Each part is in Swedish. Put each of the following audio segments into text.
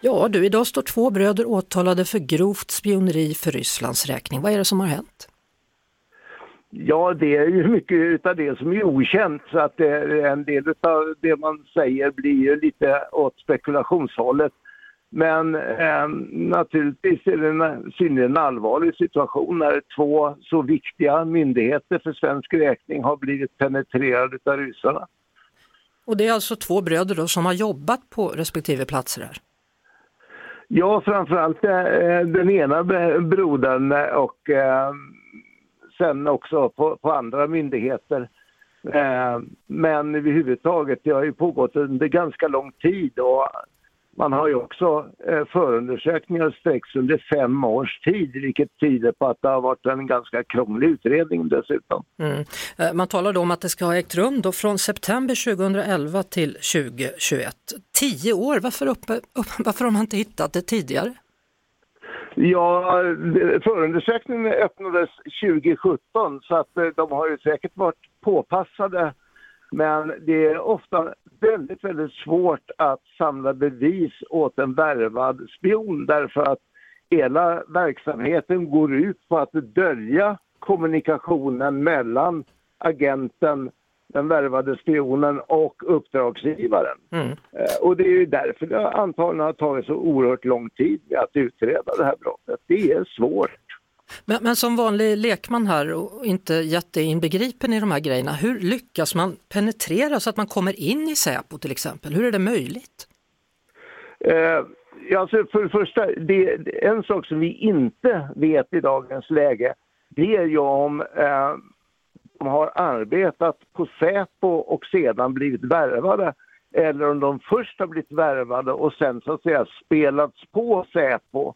Ja du, idag står två bröder åtalade för grovt spioneri för Rysslands räkning. Vad är det som har hänt? Ja, det är ju mycket av det som är okänt så att det, en del av det man säger blir ju lite åt spekulationshållet. Men eh, naturligtvis är det en synnerligen allvarlig situation när två så viktiga myndigheter för svensk räkning har blivit penetrerade av ryssarna. Och det är alltså två bröder då som har jobbat på respektive platser här? Ja, framförallt eh, den ena brodern eh, och eh, sen också på, på andra myndigheter. Eh, men överhuvudtaget, det har ju pågått under ganska lång tid och man har ju också eh, förundersökningar sträcks under fem års tid vilket tyder på att det har varit en ganska krånglig utredning dessutom. Mm. Eh, man talar då om att det ska ha ägt rum då från september 2011 till 2021. Tio år, varför, uppe, upp, varför har man inte hittat det tidigare? Ja, förundersökningen öppnades 2017 så att eh, de har ju säkert varit påpassade men det är ofta väldigt, väldigt svårt att samla bevis åt en värvad spion därför att hela verksamheten går ut på att dölja kommunikationen mellan agenten, den värvade spionen och uppdragsgivaren. Mm. Eh, och det är ju därför det antagligen har tagit så oerhört lång tid att utreda det här brottet. Det är svårt. Men, men, som vanlig lekman här och inte jätteinbegripen i de här grejerna, hur lyckas man penetrera så att man kommer in i Säpo till exempel? Hur är det möjligt? Eh, alltså för det första, det, en sak som vi inte vet i dagens läge, det är ju om eh, de har arbetat på Säpo och sedan blivit värvade eller om de först har blivit värvade och sen så att säga spelats på Säpo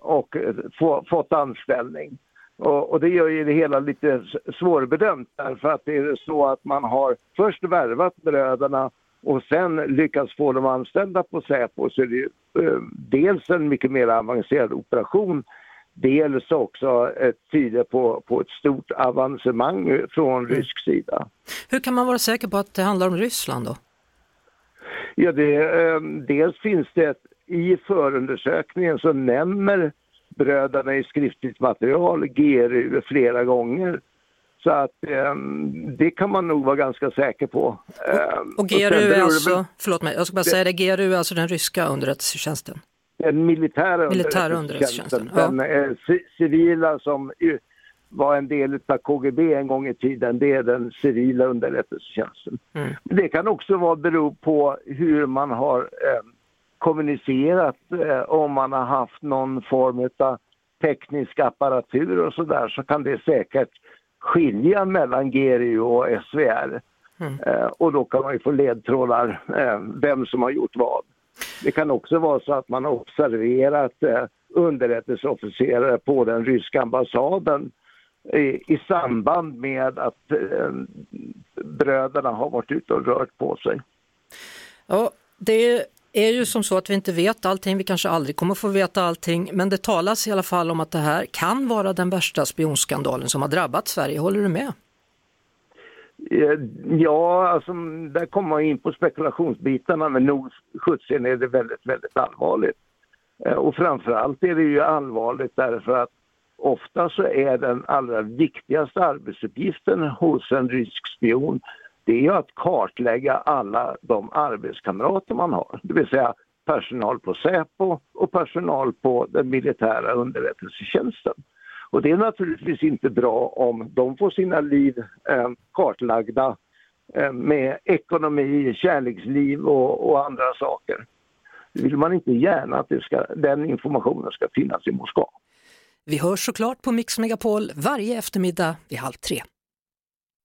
och få, fått anställning. Och, och, det gör ju det hela lite svårbedömt därför att det är så att man har först värvat bröderna och sen lyckats få dem anställda på Säpo så är det ju eh, dels en mycket mer avancerad operation dels också ett tyder på, på ett stort avancemang från mm. rysk sida. Hur kan man vara säker på att det handlar om Ryssland då? Ja, det, eh, dels finns det ett i förundersökningen så nämner bröderna i skriftligt material GRU flera gånger. Så att eh, det kan man nog vara ganska säker på. Eh, och GRU är alltså, förlåt mig, jag ska bara det, säga det, GRU är alltså den ryska underrättelsetjänsten? Den militära, militära underrättelsetjänsten. Den ja. eh, civila som var en del av KGB en gång i tiden, det är den civila underrättelsetjänsten. Mm. Det kan också vara bero på hur man har eh, kommunicerat eh, om man har haft någon form av teknisk apparatur och sådär så kan det säkert skilja mellan GRU och SVR. Mm. Eh, och då kan man ju få ledtrådar eh, vem som har gjort vad. Det kan också vara så att man har observerat eh, underrättelseofficerare på den ryska ambassaden i, i samband med att eh, bröderna har varit ute och rört på sig. Ja, det är ju som så att vi inte vet allting, vi kanske aldrig kommer få veta allting, men det talas i alla fall om att det här kan vara den värsta spionskandalen som har drabbat Sverige. Håller du med? Eh, ja, alltså där kommer man in på spekulationsbitarna men nog sjuttsen är det väldigt, väldigt allvarligt. Eh, och framförallt är det ju allvarligt därför att ofta så är den allra viktigaste arbetsuppgiften hos en rysk spion det är att kartlägga alla de arbetskamrater man har, det vill säga personal på Säpo och personal på den militära underrättelsetjänsten. Och det är naturligtvis inte bra om de får sina liv eh, kartlagda eh, med ekonomi, kärleksliv och, och, andra saker. Det vill man inte gärna att ska, den informationen ska finnas i Moskva. Vi hörs såklart på Mix Megapol varje eftermiddag vid halv tre.